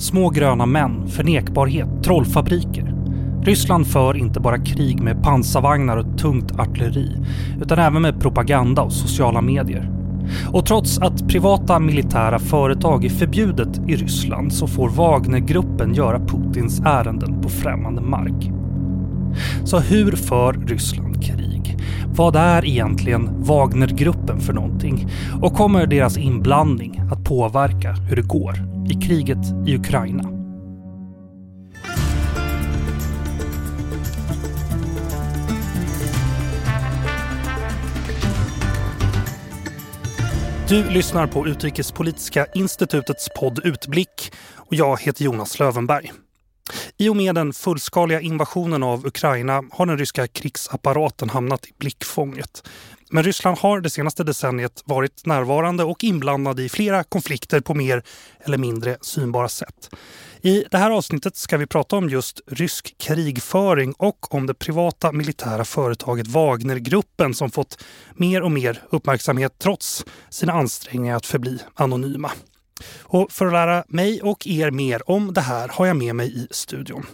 Små gröna män, förnekbarhet, trollfabriker. Ryssland för inte bara krig med pansarvagnar och tungt artilleri utan även med propaganda och sociala medier. Och trots att privata militära företag är förbjudet i Ryssland så får Wagnergruppen göra Putins ärenden på främmande mark. Så hur för Ryssland krig? Vad är egentligen Wagnergruppen för någonting? Och kommer deras inblandning att påverka hur det går i kriget i Ukraina? Du lyssnar på Utrikespolitiska institutets podd Utblick och jag heter Jonas Lövenberg. I och med den fullskaliga invasionen av Ukraina har den ryska krigsapparaten hamnat i blickfånget. Men Ryssland har det senaste decenniet varit närvarande och inblandad i flera konflikter på mer eller mindre synbara sätt. I det här avsnittet ska vi prata om just rysk krigföring och om det privata militära företaget Wagnergruppen som fått mer och mer uppmärksamhet trots sina ansträngningar att förbli anonyma. Och för att lära mig och er mer om det här har jag med mig i studion.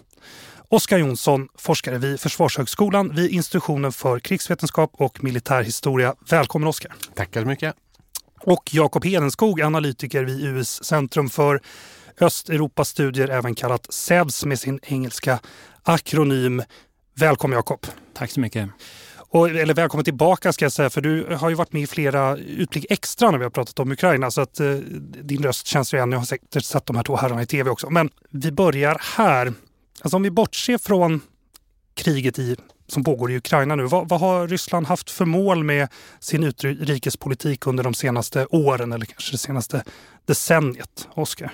Oskar Jonsson, forskare vid Försvarshögskolan vid institutionen för krigsvetenskap och militärhistoria. Välkommen Oskar! Tackar så mycket! Och Jakob Hedenskog, analytiker vid US Centrum för Östeuropastudier, även kallat SEBS med sin engelska akronym. Välkommen Jakob! Tack så mycket! Och, eller välkommen tillbaka ska jag säga, för du har ju varit med i flera Utblick Extra när vi har pratat om Ukraina. Så att eh, din röst känns ju igen. Jag har säkert sett de här två herrarna i tv också. Men vi börjar här. Alltså om vi bortser från kriget i, som pågår i Ukraina nu. Vad, vad har Ryssland haft för mål med sin utrikespolitik under de senaste åren eller kanske det senaste decenniet? Oskar?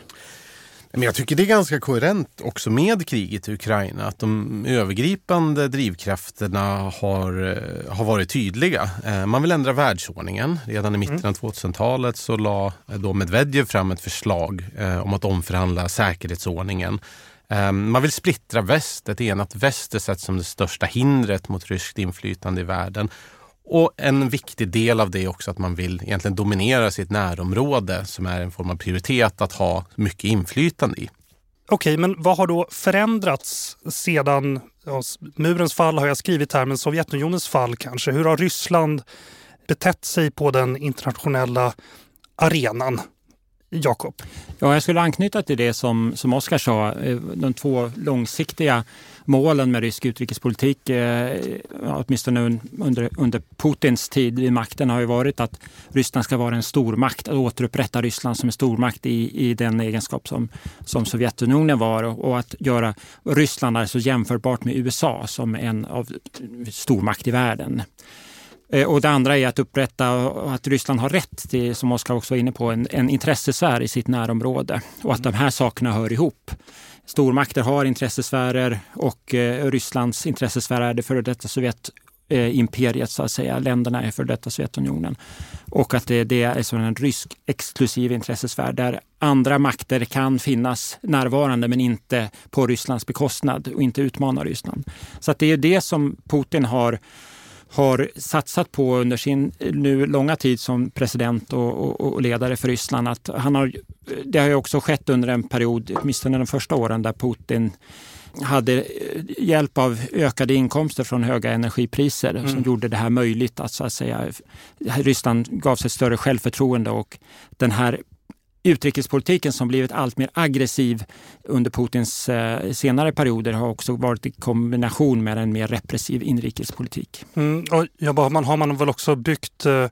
Men jag tycker det är ganska koherent också med kriget i Ukraina att de övergripande drivkrafterna har, eh, har varit tydliga. Eh, man vill ändra världsordningen. Redan i mitten mm. av 2000-talet så la då Medvedev fram ett förslag eh, om att omförhandla säkerhetsordningen. Ehm, man vill splittra väst. Ett enat väst är sett som det största hindret mot ryskt inflytande i världen. Och en viktig del av det är också att man vill egentligen dominera sitt närområde som är en form av prioritet att ha mycket inflytande i. Okej, men vad har då förändrats sedan ja, murens fall har jag skrivit här, men Sovjetunionens fall kanske? Hur har Ryssland betett sig på den internationella arenan? Jakob? Ja, jag skulle anknyta till det som, som Oskar sa, eh, de två långsiktiga målen med rysk utrikespolitik, eh, åtminstone under, under Putins tid vid makten, har ju varit att Ryssland ska vara en stormakt, att återupprätta Ryssland som en stormakt i, i den egenskap som, som Sovjetunionen var och, och att göra Ryssland alltså jämförbart med USA som en av stormakt i världen. Eh, och det andra är att upprätta att Ryssland har rätt till, som Oskar också var inne på, en, en intressesfär i sitt närområde och att de här sakerna hör ihop. Stormakter har intressesfärer och eh, Rysslands intressesfär är det före detta Sovjet eh, imperiet så att säga. Länderna är för detta Sovjetunionen. Och att det, det är en rysk exklusiv intressesfär där andra makter kan finnas närvarande men inte på Rysslands bekostnad och inte utmana Ryssland. Så att det är det som Putin har har satsat på under sin nu långa tid som president och, och, och, ledare för Ryssland. Att han har, det har ju också skett under en period, åtminstone de första åren, där Putin hade hjälp av ökade inkomster från höga energipriser mm. som gjorde det här möjligt att så att säga Ryssland gav sig större självförtroende och den här utrikespolitiken som blivit allt mer aggressiv under Putins eh, senare perioder har också varit i kombination med en mer repressiv inrikespolitik. Mm, och ja, man har man väl också byggt eh,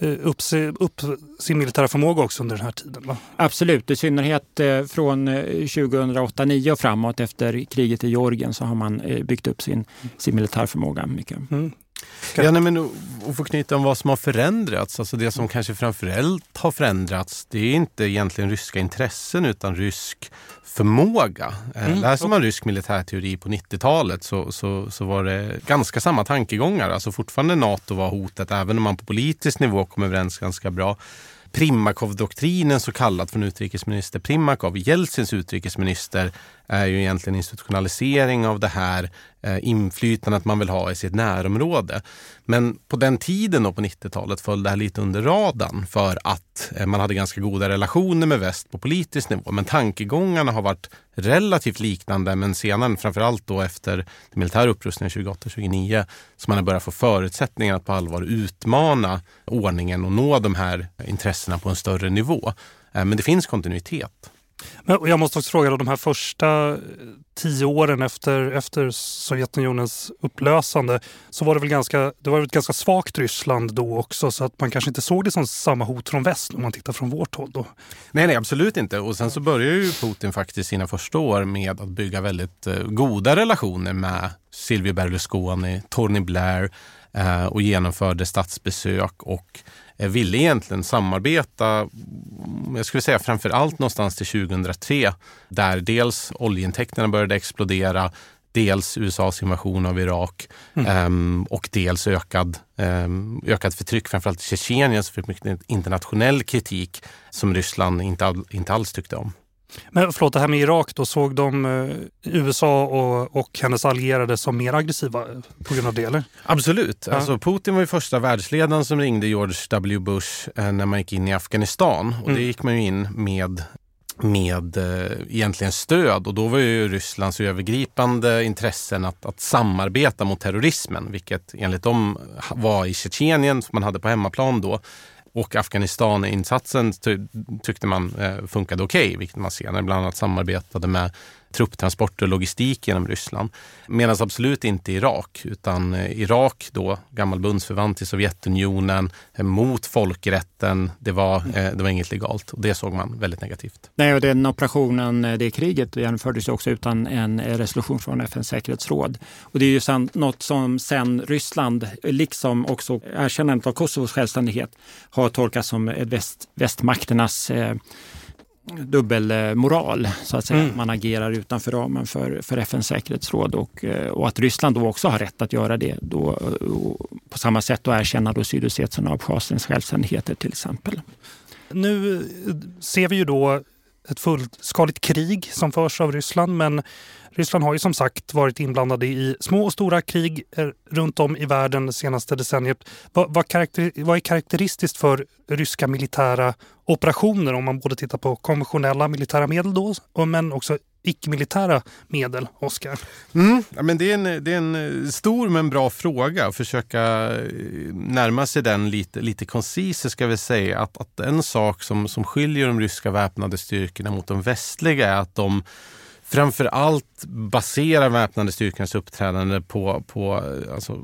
upp, upp, sin militära förmåga också under den här tiden? Va? Absolut, i synnerhet eh, från 2008-2009 och framåt efter kriget i Georgien så har man byggt upp sin, sin militärförmåga mycket. Mm. Ja, nej, men att få knyta om vad som har förändrats. Alltså det som kanske framförallt har förändrats det är inte egentligen ryska intressen utan rysk förmåga. Eh, mm. Läser man rysk militärteori på 90-talet så, så, så var det ganska samma tankegångar. Alltså fortfarande NATO var hotet även om man på politisk nivå kom överens ganska bra. Primakov-doktrinen så kallad från utrikesminister Primakov, Jeltsins utrikesminister, är ju egentligen institutionalisering av det här eh, inflytandet man vill ha i sitt närområde. Men på den tiden då på 90-talet föll det här lite under radarn för att eh, man hade ganska goda relationer med väst på politisk nivå. Men tankegångarna har varit relativt liknande men senare, framförallt då efter den militära upprustningen 2008-2009 så man har börjat få förutsättningar att på allvar utmana ordningen och nå de här intressena på en större nivå. Eh, men det finns kontinuitet. Men jag måste också fråga, då, de här första eh, tio åren efter, efter Sovjetunionens upplösande så var det väl ganska, det var ett ganska svagt Ryssland då också så att man kanske inte såg det som samma hot från väst om man tittar från vårt håll. Då. Nej, nej, absolut inte. Och sen så börjar ju Putin faktiskt sina första år med att bygga väldigt eh, goda relationer med Silvio Berlusconi, Tony Blair eh, och genomförde statsbesök och ville egentligen samarbeta, jag skulle säga framför allt någonstans till 2003, där dels oljeintäkterna började explodera, dels USAs invasion av Irak mm. um, och dels ökad, um, ökad förtryck, framförallt i Tjetjenien, som fick mycket internationell kritik som Ryssland inte, all, inte alls tyckte om. Men förlåt, det här med Irak, då såg de eh, USA och, och hennes allierade som mer aggressiva på grund av det? Eller? Absolut. Ja. Alltså, Putin var ju första världsledaren som ringde George W Bush eh, när man gick in i Afghanistan. Och mm. det gick man ju in med med eh, egentligen stöd och då var ju Rysslands övergripande intressen att, att samarbeta mot terrorismen, vilket enligt dem var i Tjetjenien som man hade på hemmaplan då och Afghanistan-insatsen tyckte man eh, funkade okej, okay, vilket man senare bland annat samarbetade med trupptransporter och logistik genom Ryssland. Medan absolut inte Irak, utan eh, Irak då, gammal bundsförvant till Sovjetunionen, eh, mot folkrätten. Det var, eh, det var inget legalt och det såg man väldigt negativt. Nej, och den operationen, det kriget genomfördes också utan en resolution från FNs säkerhetsråd. Och det är ju sen, något som sen Ryssland, liksom också erkännandet av Kosovos självständighet, har tolkats som väst, västmakternas eh, dubbelmoral, så att säga. Mm. Man agerar utanför ramen för, för FNs säkerhetsråd och, eh, och att Ryssland då också har rätt att göra det då, på samma sätt och erkänna då Sydossetien och Abchaziens självständigheter till exempel. Nu ser vi ju då ett fullskaligt krig som förs av Ryssland men Ryssland har ju som sagt varit inblandade i små och stora krig eh, runt om i världen det senaste decenniet. Vad, vad, karaktär, vad är karaktäristiskt för ryska militära operationer om man både tittar på konventionella militära medel då men också icke-militära medel, Oskar? Mm, ja, det, är en, det är en eh, stor men bra fråga. Försöka eh, närma sig den lite, lite koncist ska vi säga. Att, att en sak som, som skiljer de ryska väpnade styrkorna mot de västliga är att de framför allt baserar väpnade styrkornas uppträdande på, på alltså,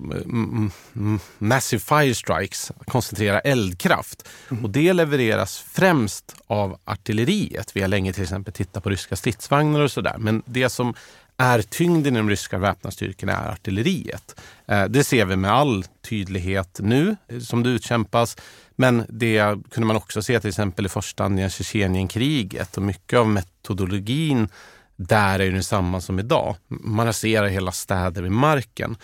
massive fire strikes, koncentrera eldkraft. Mm. Och det levereras främst av artilleriet. Vi har länge till exempel tittat på ryska stridsvagnar och sådär. Men det som är tyngden i de ryska väpnade styrkorna är artilleriet. Eh, det ser vi med all tydlighet nu som det utkämpas. Men det kunde man också se till exempel i första Tjetjenienkriget och mycket av metodologin där är ju samma som idag. Man raserar hela städer vid marken.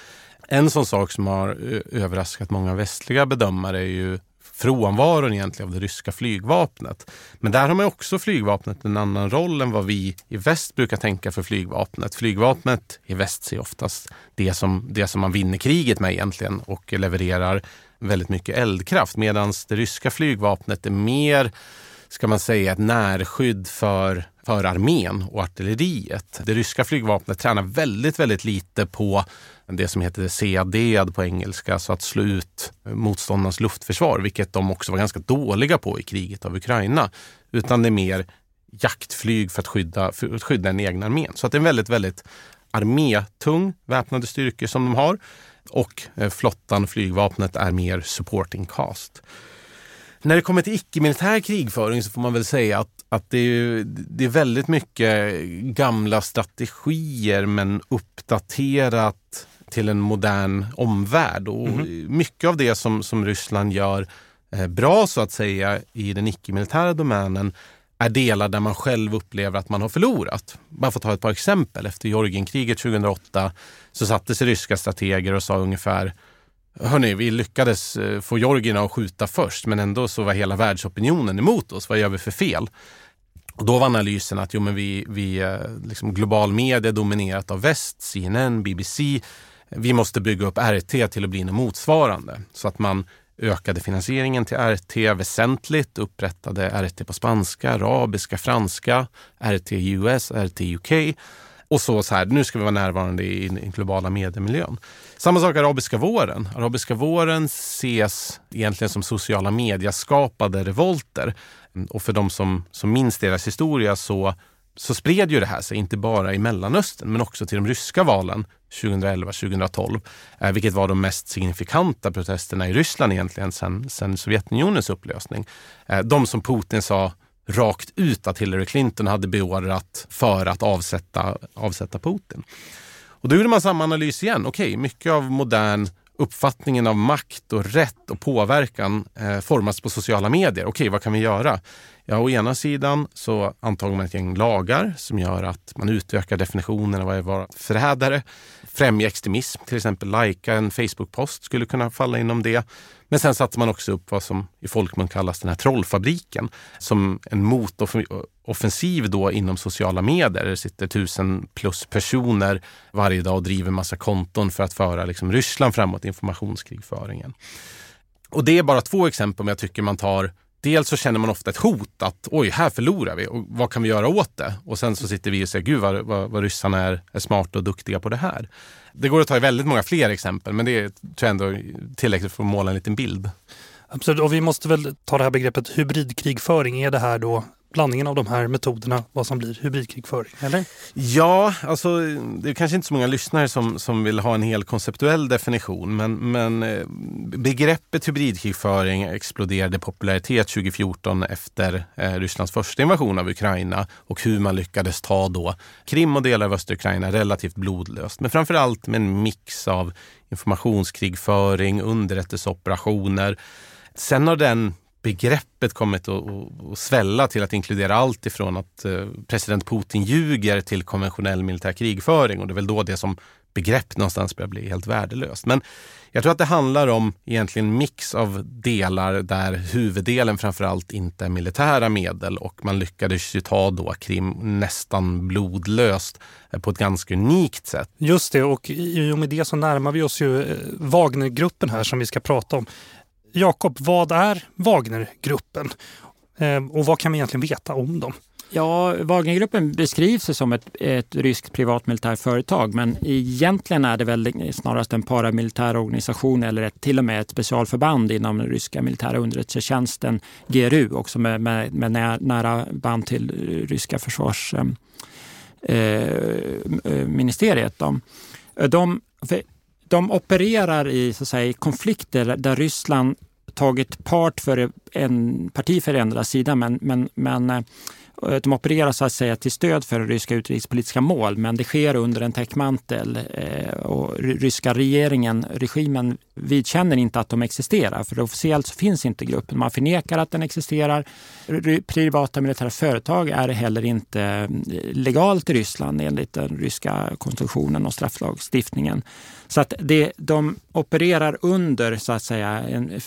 En sån sak som har eh, överraskat många västliga bedömare är ju frånvaron egentligen av det ryska flygvapnet. Men där har man också flygvapnet en annan roll än vad vi i väst brukar tänka för flygvapnet. Flygvapnet i väst ser oftast det som, det som man vinner kriget med egentligen och levererar väldigt mycket eldkraft medan det ryska flygvapnet är mer, ska man säga, ett närskydd för för armén och artilleriet. Det ryska flygvapnet tränar väldigt, väldigt lite på det som heter CAD på engelska, så att slå ut motståndarnas luftförsvar, vilket de också var ganska dåliga på i kriget av Ukraina. Utan det är mer jaktflyg för att skydda, för att skydda den egna armén. Så att det är en väldigt, väldigt armétung väpnade styrkor som de har. Och eh, flottan, flygvapnet, är mer supporting cast. När det kommer till icke-militär krigföring så får man väl säga att, att det, är, det är väldigt mycket gamla strategier men uppdaterat till en modern omvärld. Och mm. Mycket av det som, som Ryssland gör eh, bra så att säga i den icke-militära domänen är delar där man själv upplever att man har förlorat. Bara för att ta ett par exempel. Efter Georgienkriget 2008 så satte sig ryska strateger och sa ungefär hörni, vi lyckades eh, få Georgierna att skjuta först, men ändå så var hela världsopinionen emot oss. Vad gör vi för fel? Och då var analysen att jo, men vi, vi eh, liksom global media dominerat av väst, CNN, BBC. Vi måste bygga upp RT till att bli något motsvarande så att man ökade finansieringen till RT väsentligt, upprättade RT på spanska, arabiska, franska, RT US, RT UK och så, så här, nu ska vi vara närvarande i den globala mediemiljön. Samma sak arabiska våren. Arabiska våren ses egentligen som sociala medieskapade revolter. Och för de som, som minns deras historia så, så spred ju det här sig inte bara i Mellanöstern men också till de ryska valen 2011-2012, eh, vilket var de mest signifikanta protesterna i Ryssland egentligen sedan, sedan Sovjetunionens upplösning. Eh, de som Putin sa rakt ut att Hillary Clinton hade beordrat för att avsätta, avsätta Putin. Och då gjorde man samma analys igen. Okej, okay, mycket av modern uppfattningen av makt och rätt och påverkan eh, formas på sociala medier. Okej, okay, vad kan vi göra? Ja, å ena sidan så antar man ett gäng lagar som gör att man utökar definitionen av vad är förrädare. Främja extremism, till exempel lajka en Facebook-post skulle kunna falla inom det. Men sen satte man också upp vad som i folkmun kallas den här trollfabriken som en motoffensiv då inom sociala medier. Det sitter tusen plus personer varje dag och driver massa konton för att föra liksom Ryssland framåt i informationskrigföringen. Och det är bara två exempel men jag tycker man tar Dels så känner man ofta ett hot att oj, här förlorar vi och vad kan vi göra åt det? Och sen så sitter vi och säger gud vad, vad, vad ryssarna är, är smarta och duktiga på det här. Det går att ta i väldigt många fler exempel men det är tror jag ändå tillräckligt för att måla en liten bild. Absolut, och vi måste väl ta det här begreppet hybridkrigföring. Är det här då blandningen av de här metoderna vad som blir hybridkrigföring? Eller? Ja, alltså det är kanske inte så många lyssnare som, som vill ha en hel konceptuell definition men, men eh, begreppet hybridkrigföring exploderade i popularitet 2014 efter eh, Rysslands första invasion av Ukraina och hur man lyckades ta då Krim och delar av östra Ukraina relativt blodlöst. Men framför allt med en mix av informationskrigföring, underrättelseoperationer. Sen har den begreppet kommit att, att svälla till att inkludera allt ifrån att eh, president Putin ljuger till konventionell militär krigföring och det är väl då det som begrepp någonstans börjar bli helt värdelöst. Men jag tror att det handlar om egentligen mix av delar där huvuddelen framförallt inte är militära medel och man lyckades ju ta då Krim nästan blodlöst eh, på ett ganska unikt sätt. Just det och i och med det så närmar vi oss ju eh, Wagnergruppen här som vi ska prata om. Jakob, vad är Wagnergruppen eh, och vad kan vi egentligen veta om dem? Ja, Wagnergruppen beskrivs som ett, ett ryskt privat militärföretag men egentligen är det väl snarast en paramilitär organisation eller ett, till och med ett specialförband inom den ryska militära underrättelsetjänsten GRU också med, med, med nära band till ryska försvarsministeriet. Eh, eh, eh de, de, opererar i så att säga, konflikter där Ryssland tagit part för en parti för ändra sida men, men, men eh, de opererar så att säga till stöd för ryska utrikespolitiska mål men det sker under en täckmantel eh, och ryska regeringen, regimen vidkänner inte att de existerar för officiellt finns inte gruppen. Man förnekar att den existerar. Privata militära företag är heller inte eh, legalt i Ryssland enligt den ryska konstitutionen och strafflagstiftningen. Så att det, de opererar under så att säga en,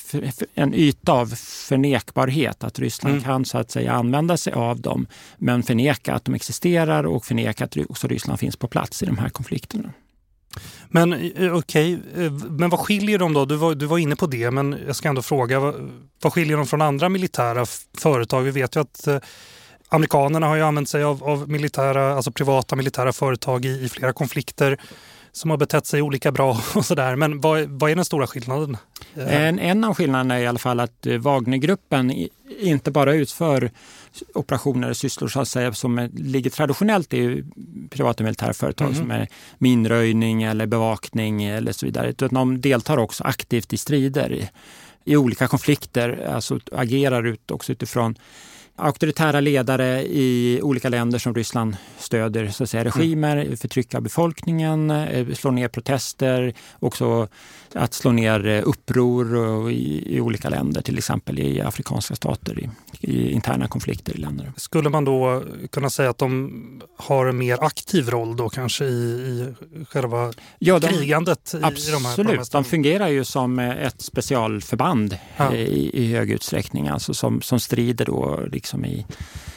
en yta av förnekbarhet. Att Ryssland mm. kan så att säga använda sig av dem men förneka att de existerar och förneka att också Ryssland finns på plats i de här konflikterna. Men eh, okej, okay. Men vad skiljer dem då? Du var, du var inne på det, men jag ska ändå fråga. Vad, vad skiljer dem från andra militära företag? Vi vet ju att eh, amerikanerna har ju använt sig av, av militära, alltså privata militära företag i, i flera konflikter som har betett sig olika bra och sådär. Men vad, vad är den stora skillnaden? En, en av skillnaderna är i alla fall att Wagnergruppen inte bara utför operationer och sysslor så att säga, som ligger traditionellt i privata militära företag mm. som är minröjning eller bevakning eller så vidare. Utan de deltar också aktivt i strider i, i olika konflikter, alltså agerar ut också utifrån auktoritära ledare i olika länder som Ryssland stöder så att säga, regimer, mm. förtrycka befolkningen, eh, slå ner protester, också att slå ner eh, uppror i, i olika länder, till exempel i afrikanska stater, i, i, interna konflikter i länder. Skulle man då kunna säga att de har en mer aktiv roll då kanske i, i själva ja, de, krigandet? I, absolut, i de, de fungerar ju som ett specialförband ja. i, i hög utsträckning, alltså som, som strider då liksom Liksom i,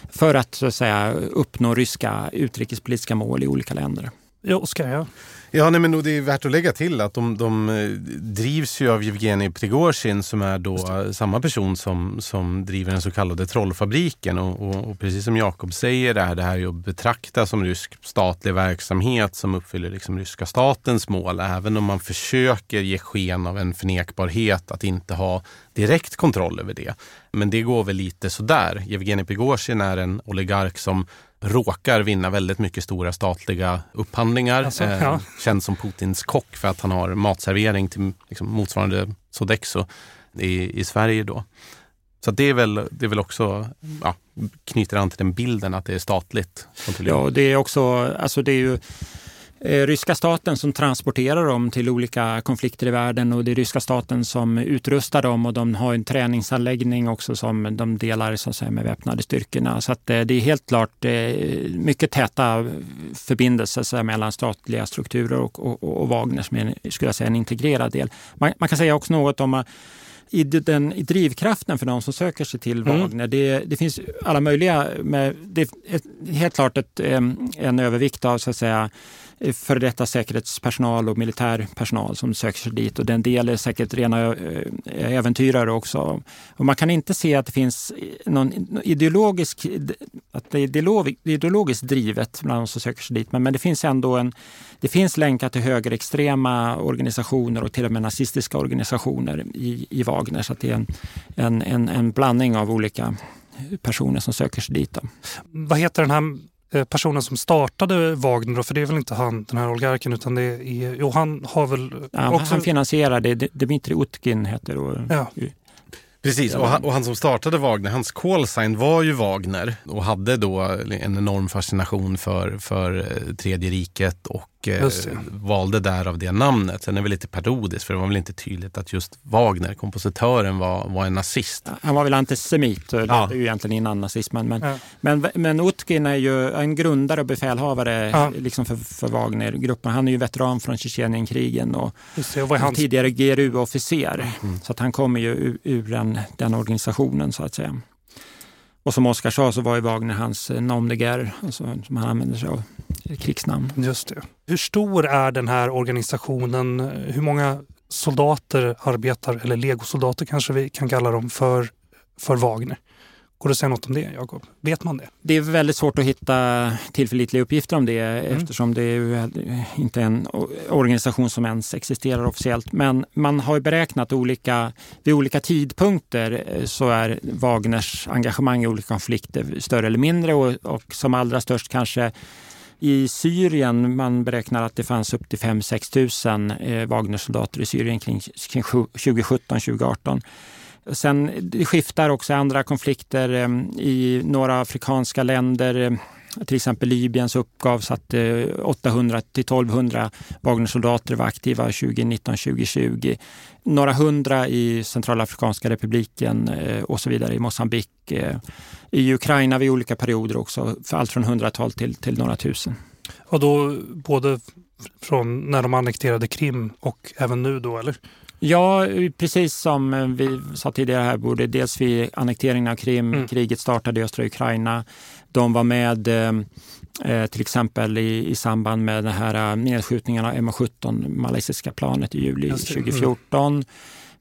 för att, så att säga, uppnå ryska utrikespolitiska mål i olika länder. Ja, Oskar, ja. Ja, nej, men det är värt att lägga till att de, de eh, drivs ju av Evgenij Prigozjin som är då samma person som, som driver den så kallade trollfabriken. Och, och, och precis som Jakob säger är det här ju att betrakta som rysk statlig verksamhet som uppfyller liksom ryska statens mål. Även om man försöker ge sken av en förnekbarhet att inte ha direkt kontroll över det. Men det går väl lite sådär. Evgenij Prigozjin är en oligark som råkar vinna väldigt mycket stora statliga upphandlingar. Alltså, ja. eh, känd som Putins kock för att han har matservering till liksom, motsvarande Sodexo i, i Sverige. då. Så det är väl, det är väl också, ja, knyter an till den bilden att det är statligt. Ja, det är också, alltså det är ju ryska staten som transporterar dem till olika konflikter i världen och det är ryska staten som utrustar dem och de har en träningsanläggning också som de delar så att säga, med väpnade styrkorna. Så att, eh, det är helt klart eh, mycket täta förbindelser så mellan statliga strukturer och, och, och Wagner som är skulle jag säga, en integrerad del. Man, man kan säga också något om i, den, i drivkraften för de som söker sig till mm. Wagner. Det, det, finns alla möjliga, med, det är helt klart ett, en övervikt av så att säga, före detta säkerhetspersonal och militärpersonal som söker sig dit och den del är säkert rena eh, äventyrare också. Och man kan inte se att det finns någon ideologisk, att det är ideologiskt drivet bland de som söker sig dit, men, men det finns ändå en, det finns länkar till högerextrema organisationer och till och med nazistiska organisationer i, i Wagner, så att det är en, en, en, en blandning av olika personer som söker sig dit. Då. Vad heter den här personen som startade Wagner, då, för det är väl inte han, den här oligarken, utan det är, jo, han har väl... Ja, också... Han finansierade, Dmitrij Utkin heter och, ja. Precis, och han, och han, som startade Wagner, hans callsign var ju Wagner och hade då en enorm fascination för, för eh, Tredje riket och eh, valde därav det namnet. Sen är det väl lite parodiskt för det var väl inte tydligt att just Wagner, kompositören, var, var en nazist. Han var väl antisemit, ja. ju egentligen innan nazismen. Men, ja. men, men Utkin är ju en grundare och befälhavare ja. liksom för, för Wagner-gruppen. Han är ju veteran från Tjetjenienkrigen och, och hans... tidigare GRU-officer. Mm. Så att han kommer ju ur, ur den, den organisationen så att säga. Och som Oskar sa så var ju Wagner hans eh, nom de alltså, som han använder sig av, eh, krigsnamn. Just det. Hur stor är den här organisationen? Eh, hur många soldater arbetar, eller legosoldater kanske vi kan kalla dem, för, för Wagner? Går det att säga något om det, Jakob? Vet man det? Det är väldigt svårt att hitta tillförlitliga uppgifter om det mm. eftersom det är inte är en organisation som ens existerar officiellt. Men man har beräknat olika, vid olika tidpunkter eh, så är Wagners engagemang i olika konflikter större eller mindre och, och som allra störst kanske i Syrien, man beräknar att det fanns upp till 5-6 tusen eh, Wagnersoldater i Syrien kring, kring 2017-2018. Sen det skiftar också andra konflikter ehm, i några afrikanska länder. Ehm, till exempel Libyens uppgavs att eh, 800 till 1200 Wagnersoldater var aktiva 2019-2020. Några hundra i Centralafrikanska republiken eh, och så vidare i Mosambik. Eh, I Ukraina vid olika perioder också, för allt från hundratal till, till några tusen. Och då både från när de annekterade Krim och även nu då eller? Ja, precis som vi sa tidigare här, både dels vid annekteringen av Krim, mm. kriget startade i östra Ukraina. De var med eh, till exempel i, i samband med den här eh, nedskjutningen av MH17, malaysiska planet i juli 2014. Mm.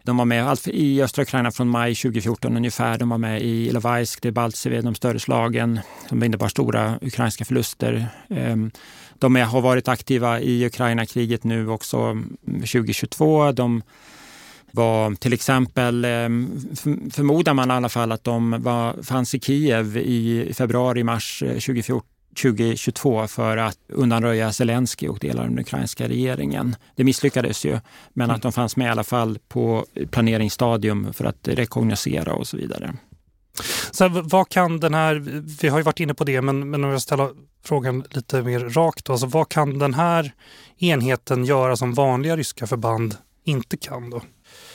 De var med i östra Ukraina från maj 2014 ungefär. De var med i Ilovaisk, Debaltseve, de större slagen som innebar stora ukrainska förluster. Ehm, de har varit aktiva i Ukraina-kriget nu också 2022. De var till exempel, ehm, förmodar man i alla fall att de var, fanns i Kiev i februari-mars 2022 för att undanröja Zelensky och delar av den ukrainska regeringen. Det misslyckades ju, men att de fanns med i alla fall på planeringsstadium för att rekognosera och så vidare. Så här, vad kan den här, vi har ju varit inne på det, men, men om jag ställer frågan lite mer rakt då, alltså vad kan den här enheten göra som vanliga ryska förband inte kan då?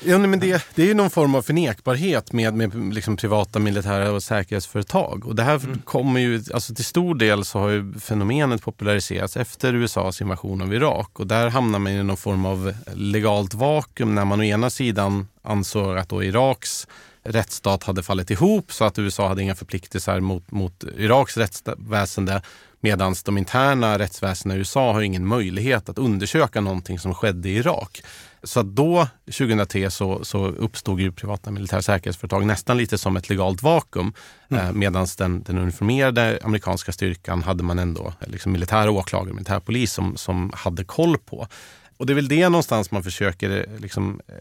Ja, men det, det är ju någon form av förnekbarhet med, med liksom privata militära och säkerhetsföretag. Och det här mm. kommer ju, alltså till stor del så har ju fenomenet populariserats efter USAs invasion av Irak. Och där hamnar man i någon form av legalt vakuum när man å ena sidan ansåg att då Iraks rättsstat hade fallit ihop så att USA hade inga förpliktelser mot, mot Iraks rättsväsende medan de interna rättsväsendena i USA har ingen möjlighet att undersöka någonting som skedde i Irak. Så då, 2003, så, så uppstod ju privata militära säkerhetsföretag nästan lite som ett legalt vakuum. Mm. Eh, Medan den, den uniformerade amerikanska styrkan hade man ändå liksom militära åklagare, militärpolis som, som hade koll på. Och det är väl det någonstans man försöker eh, liksom, eh,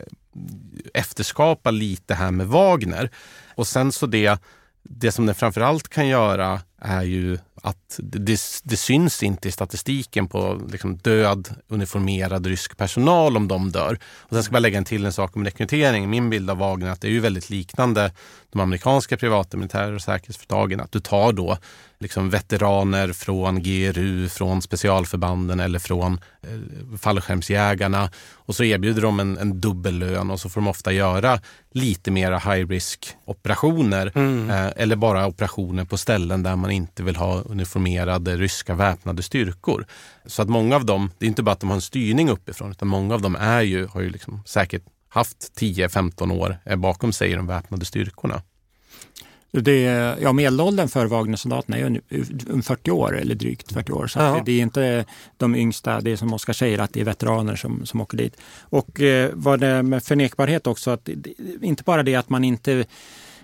efterskapa lite här med Wagner. Och sen så det, det som den framförallt kan göra är ju att det, det syns inte i statistiken på liksom död uniformerad rysk personal om de dör. Och sen ska jag lägga en till en sak om rekrytering. Min bild av Wagner är att det är ju väldigt liknande de amerikanska privata militära och säkerhetsföretagen. Att du tar då liksom veteraner från GRU, från specialförbanden eller från eh, fallskärmsjägarna och så erbjuder de en, en dubbellön och så får de ofta göra lite mera high risk operationer mm. eh, eller bara operationer på ställen där man inte vill ha uniformerade ryska väpnade styrkor. Så att många av dem, det är inte bara att de har en styrning uppifrån utan många av dem är ju, har ju liksom säkert haft 10-15 år bakom sig i de väpnade styrkorna. Det, ja, medelåldern för Wagnersoldaterna är ju 40 år eller drygt 40 år. Så ja. det är inte de yngsta, det är som Oskar säger, att det är veteraner som, som åker dit. Och eh, vad det med förnekbarhet också, att inte bara det att man inte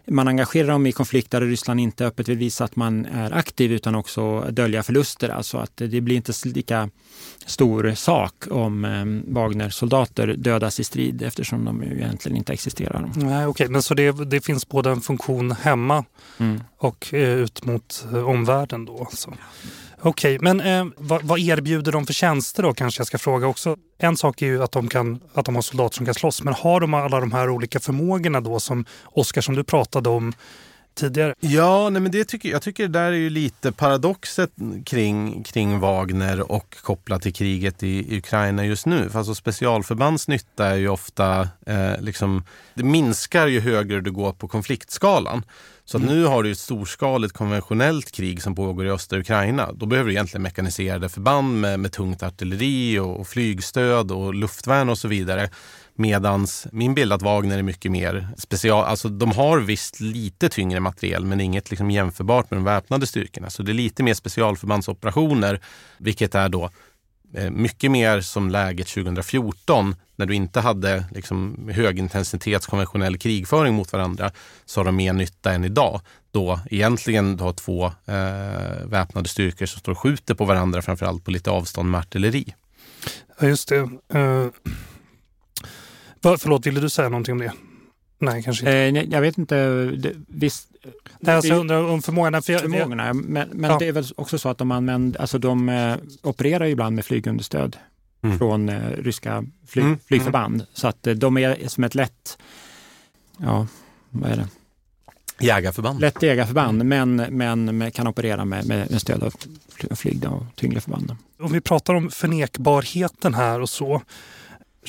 man engagerar dem i konflikter där Ryssland inte öppet vill visa att man är aktiv utan också dölja förluster. Alltså att det blir inte lika stor sak om eh, Wagner-soldater dödas i strid eftersom de ju egentligen inte existerar. Nej, okay. men så det, det finns både en funktion hemma mm. och eh, ut mot eh, omvärlden då? Alltså. Okej, okay, men eh, vad, vad, erbjuder de för tjänster då kanske jag ska fråga också. En sak är ju att de, kan, att de har soldater som kan slåss, men har de alla de här olika förmågorna då som Oskar som du pratade om tidigare? Ja, nej, men det tycker, jag tycker det där är ju lite paradoxet kring, kring Wagner och kopplat till kriget i, i Ukraina just nu. För alltså specialförbands nytta är ju ofta, eh, liksom, det minskar ju högre du går på konfliktskalan. Så mm. nu har du ett storskaligt konventionellt krig som pågår i östra Ukraina. Då behöver du egentligen mekaniserade förband med, med tungt artilleri och, och flygstöd och luftvärn och så vidare. Medans min bild att Wagner är mycket mer special, alltså de har visst lite tyngre materiel men inget liksom jämförbart med de väpnade styrkorna. Så det är lite mer specialförbandsoperationer, vilket är då mycket mer som läget 2014 när du inte hade liksom högintensitets konventionell krigföring mot varandra så har de mer nytta än idag. Då egentligen du har två eh, väpnade styrkor som står och skjuter på varandra framförallt på lite avstånd med artilleri. Ja, just det. Uh, förlåt, ville du säga någonting om det? Nej, kanske inte. Eh, jag vet inte. Det, visst, Nej, alltså, jag undrar om förmågorna. För jag, förmågorna men men ja. det är väl också så att de, använder, alltså de eh, opererar ibland med flygunderstöd mm. från eh, ryska fly, mm. flygförband. Mm. Så att eh, de är som ett lätt, ja, vad är det? Jägarförband. Lätt jägarförband, men, men kan operera med, med, stöd av flyg och tyngre förband. Om vi pratar om förnekbarheten här och så.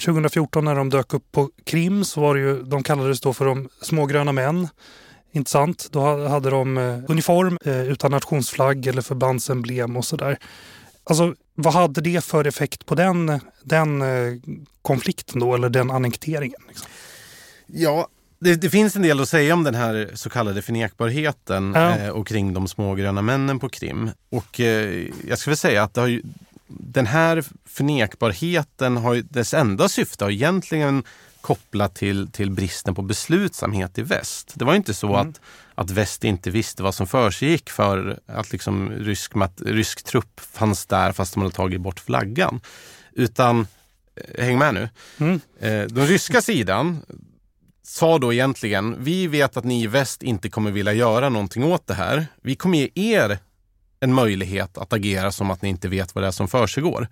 2014 när de dök upp på Krim så var det ju, de kallades då för de smågröna män. Intressant. Då hade de eh, uniform eh, utan nationsflagg eller förbandsemblem och sådär. Alltså, vad hade det för effekt på den, den eh, konflikten då, eller den annekteringen? Liksom? Ja, det, det, finns en del att säga om den här så kallade förnekbarheten ja. eh, och kring de smågröna männen på Krim. Och eh, jag skulle säga att ju, den här förnekbarheten, har, dess enda syfte har egentligen kopplat till, till bristen på beslutsamhet i väst. Det var inte så mm. att, att väst inte visste vad som försiggick för att liksom rysk, rysk trupp fanns där fast de hade tagit bort flaggan. Utan, eh, häng med nu, mm. eh, den ryska sidan sa då egentligen, vi vet att ni i väst inte kommer vilja göra någonting åt det här. Vi kommer ge er en möjlighet att agera som att ni inte vet vad det är som försiggår.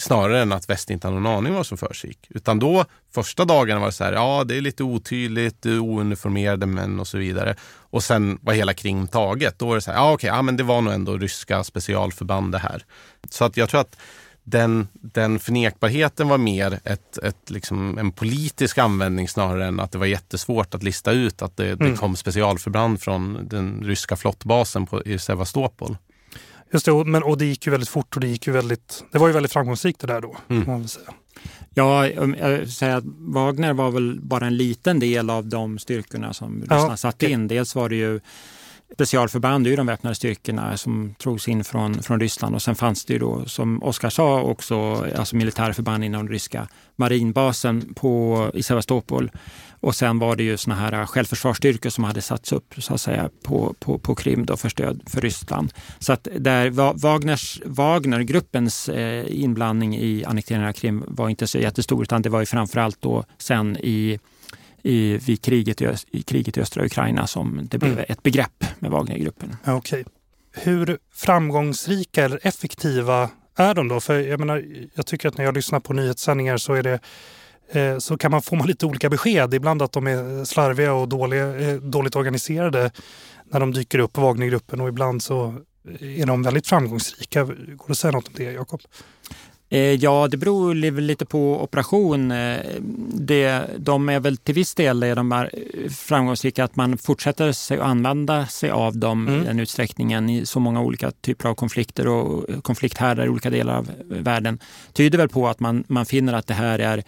Snarare än att väst inte har någon aning vad som försiggick. Utan då, första dagarna var det så här, ja det är lite otydligt, ouniformerade män och så vidare. Och sen var hela Krim taget. Då var det så här, ja okej, ja, men det var nog ändå ryska specialförband det här. Så att jag tror att den, den förnekbarheten var mer ett, ett, liksom en politisk användning snarare än att det var jättesvårt att lista ut att det, mm. det kom specialförband från den ryska flottbasen på, i Sevastopol. Just det, men, och det gick ju väldigt fort och det gick ju väldigt, det var ju väldigt framgångsrikt det där då. Mm. Säga. Ja, jag säger att Wagner var väl bara en liten del av de styrkorna som Ryssland ja, satte in. Dels var det ju specialförband, det är ju de väpnade styrkorna som drogs in från, från Ryssland och sen fanns det ju då som Oskar sa också alltså militära förband inom den ryska marinbasen på, i Sevastopol. Och sen var det ju såna här självförsvarsstyrkor som hade satts upp så att säga på, på, på Krim då för stöd för Ryssland. Så att där Wagners, Wagnergruppens eh, inblandning i annekteringen av Krim var inte så jättestor utan det var ju framförallt då sen i i, vid kriget i, i, kriget i östra Ukraina som det blev mm. ett begrepp med Wagnergruppen. Ja, okay. Hur framgångsrika eller effektiva är de då? För jag, menar, jag tycker att när jag lyssnar på nyhetssändningar så är det så kan man få man lite olika besked. Ibland att de är slarviga och dåliga, eh, dåligt organiserade när de dyker upp på Wagnergruppen och ibland så är de väldigt framgångsrika. Går det att säga något om det, Jakob? Eh, ja, det beror lite på operation. Eh, det, de är väl till viss del är de är framgångsrika att man fortsätter sig att använda sig av dem mm. i den utsträckningen i så många olika typer av konflikter och konflikthärdar i olika delar av världen. tyder väl på att man, man finner att det här är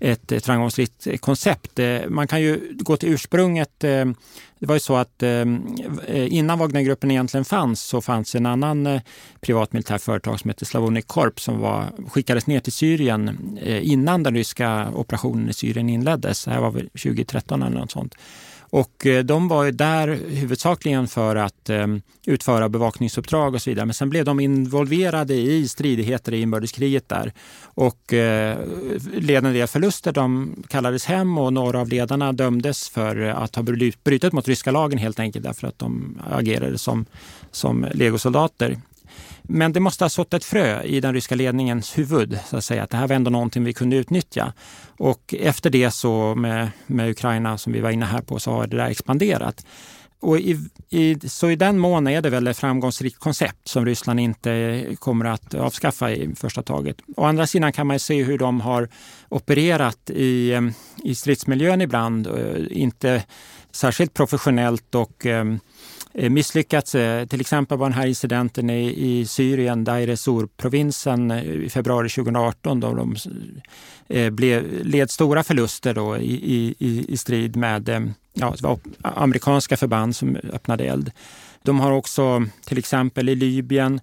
ett, ett framgångsrikt koncept. Eh, man kan ju gå till ursprunget. Eh, det var ju så att eh, innan Wagnergruppen egentligen fanns så fanns en annan privat militär företag som hette Slavonic Corp som var, skickades ner till Syrien innan den ryska operationen i Syrien inleddes. Det här var väl 2013 eller något sånt. Och eh, de var ju där huvudsakligen för att eh, utföra bevakningsuppdrag och så vidare. Men sen blev de involverade i stridigheter i inbördeskriget där. Och led en del förluster. De kallades hem och några av ledarna dömdes för att ha brutit mot ryska lagen helt enkelt därför att de agerade som, som legosoldater. Men det måste ha sått ett frö i den ryska ledningens huvud, så att säga, att det här var ändå någonting vi kunde utnyttja. Och efter det så med, med Ukraina som vi var inne här på så har det där expanderat. Och i, i, så i den mån är det väl ett framgångsrikt koncept som Ryssland inte kommer att avskaffa i första taget. Å andra sidan kan man se hur de har opererat i, i stridsmiljön ibland. Eh, inte särskilt professionellt och Eh, Eh, misslyckats. Eh, till exempel var den här incidenten i, i Syrien, Dair Sur-provinsen eh, i februari 2018 då de blev, led stora förluster då i, i, i strid med ja, amerikanska förband som öppnade eld. De har också till exempel i Libyen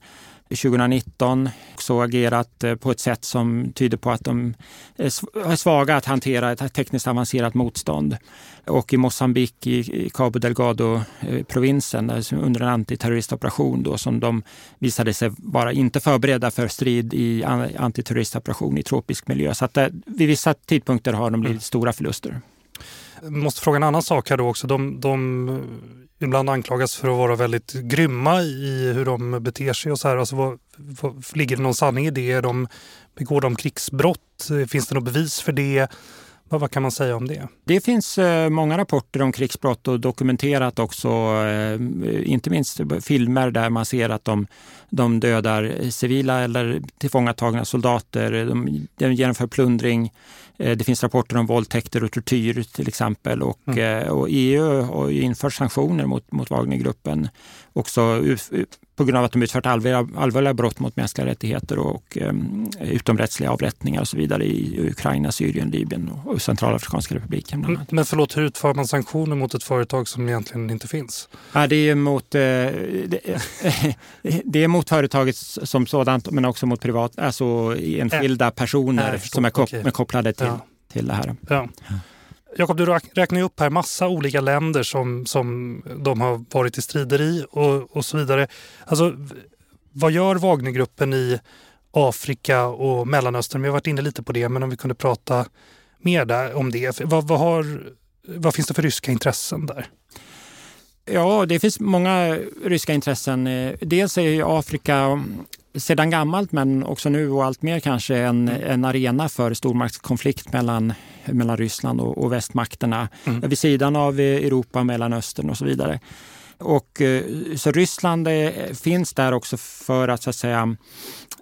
2019 också agerat på ett sätt som tyder på att de är svaga att hantera ett tekniskt avancerat motstånd och i Mosambik i Cabo Delgado-provinsen under en antiterroristoperation då, som de visade sig vara inte förberedda för strid i antiterroristoperation i tropisk miljö. Så att eh, vid vissa tidpunkter har de blivit mm. stora förluster. Jag måste fråga en annan sak här då också. De, de ibland anklagas för att vara väldigt grymma i hur de beter sig och så här. Alltså, vad, vad, ligger det någon sanning i det? De, begår de krigsbrott? Finns det något bevis för det? Vad, vad kan man säga om det? Det finns eh, många rapporter om krigsbrott och dokumenterat också, eh, inte minst filmer där man ser att de, de dödar civila eller tillfångatagna soldater. De, de genomför plundring. Eh, det finns rapporter om våldtäkter och tortyr till exempel och, mm. och EU har infört sanktioner mot, mot Wagnergruppen också på grund av att de utfört allvarliga, allvarliga brott mot mänskliga rättigheter och um, utomrättsliga avrättningar och så vidare i Ukraina, Syrien, Libyen och Centralafrikanska republiken. Bland annat. Men förlåt, hur utför man sanktioner mot ett företag som egentligen inte finns? Ja, det, är mot, eh, det, det, är mot företaget som sådant men också mot privat, alltså enskilda personer äh, som är kop okay. kopplade till, ja. till det här. Ja. Jakob, du räknar ju upp här massa olika länder som, som de har varit i strider i och, och så vidare. Alltså, vad gör Wagnergruppen i Afrika och Mellanöstern? Vi har varit inne lite på det, men om vi kunde prata mer där, om det. Vad, vad, har, vad finns det för ryska intressen där? Ja, det finns många ryska intressen. Dels är Afrika sedan gammalt men också nu och allt mer kanske en, en arena för stormaktskonflikt mellan, mellan Ryssland och, och västmakterna mm. vid sidan av Europa, Mellanöstern och så vidare. Och, eh, så Ryssland eh, finns där också för att, så att säga,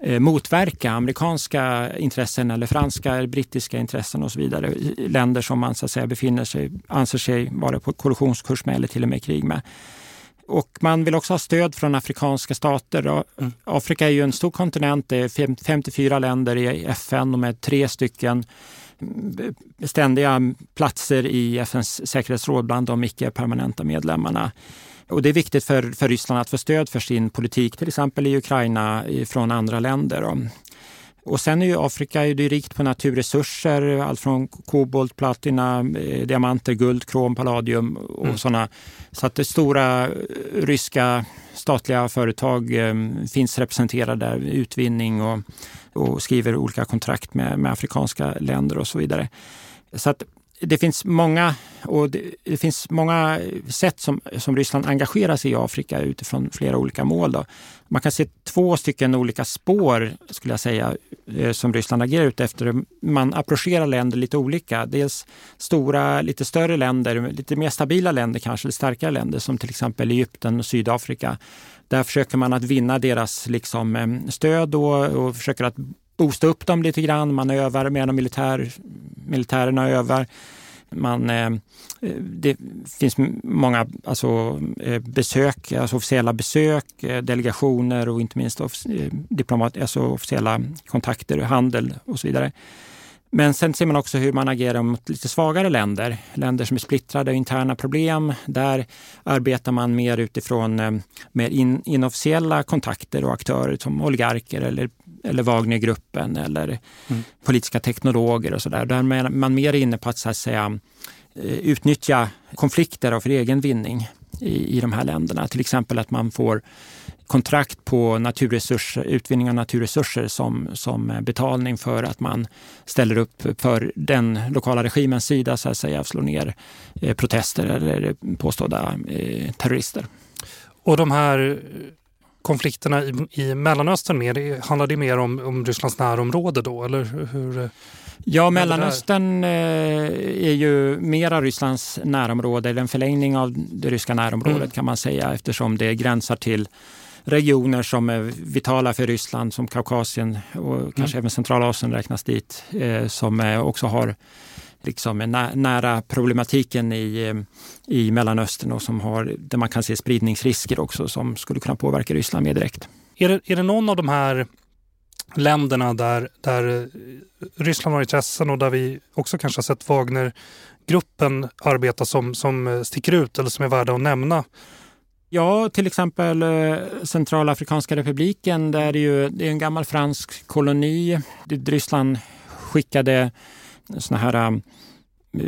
eh, motverka amerikanska intressen eller franska eller brittiska intressen och så vidare. Länder som man så att säga, befinner sig, anser sig vara på kollisionskurs med eller till och med krig med. Och man vill också ha stöd från afrikanska stater. Mm. Afrika är ju en stor kontinent, det är 54 länder i FN och med tre stycken mm, ständiga platser i FNs säkerhetsråd bland de icke-permanenta medlemmarna. Och det är viktigt för, för Ryssland att få stöd för sin politik, till exempel i Ukraina, från andra länder. Och sen är ju Afrika är det rikt på naturresurser, allt från kobolt, platina, eh, diamanter, guld, krom, palladium och mm. sådana. Så att det stora ryska statliga företag eh, finns representerade där, utvinning och, och skriver olika kontrakt med, med afrikanska länder och så vidare. Så att det finns många, och det, det, finns många sätt som, som Ryssland engagerar sig i Afrika utifrån flera olika mål. Då. Man kan se två stycken olika spår skulle jag säga eh, som Ryssland agerar ut efter. Man approcherar länder lite olika. Dels stora, lite större länder, lite mer stabila länder kanske, eller starkare länder som till exempel Egypten och Sydafrika. Där försöker man att vinna deras liksom, eh, stöd och, och försöker att boosta upp dem lite grann. Man övar medan militär, militärerna övar. Man, eh, det finns många alltså, eh, besök, alltså officiella besök, eh, delegationer och inte minst eh, diplomat, alltså officiella kontakter, handel och så vidare. Men sen ser man också hur man agerar mot lite svagare länder, länder som är splittrade och interna problem. Där arbetar man mer utifrån mer in, inofficiella kontakter och aktörer som oligarker eller eller Wagnergruppen eller mm. politiska teknologer och sådär. Där är man mer inne på att, så att säga, eh, utnyttja konflikter för egen vinning i, i de här länderna. Till exempel att man får kontrakt på naturresurser, utvinning av naturresurser som, som betalning för att man ställer upp för den lokala regimens sida så att säga, slår ner eh, protester eller påstådda eh, terrorister. Och de här konflikterna i, i Mellanöstern mer? Handlar det mer om, om Rysslands närområde då? Eller hur, ja, Mellanöstern eh, är ju mera Rysslands närområde, eller en förlängning av det ryska närområdet mm. kan man säga eftersom det gränsar till regioner som är vitala för Ryssland som Kaukasien och mm. kanske även Centralasien räknas dit eh, som också har liksom nära problematiken i, i Mellanöstern och som har, där man kan se spridningsrisker också som skulle kunna påverka Ryssland mer direkt. Är det, är det någon av de här länderna där, där Ryssland har intressen och där vi också kanske har sett Wagnergruppen arbeta som, som sticker ut eller som är värda att nämna? Ja, till exempel eh, Centralafrikanska republiken där det, ju, det är en gammal fransk koloni. Ryssland skickade såna här ähm,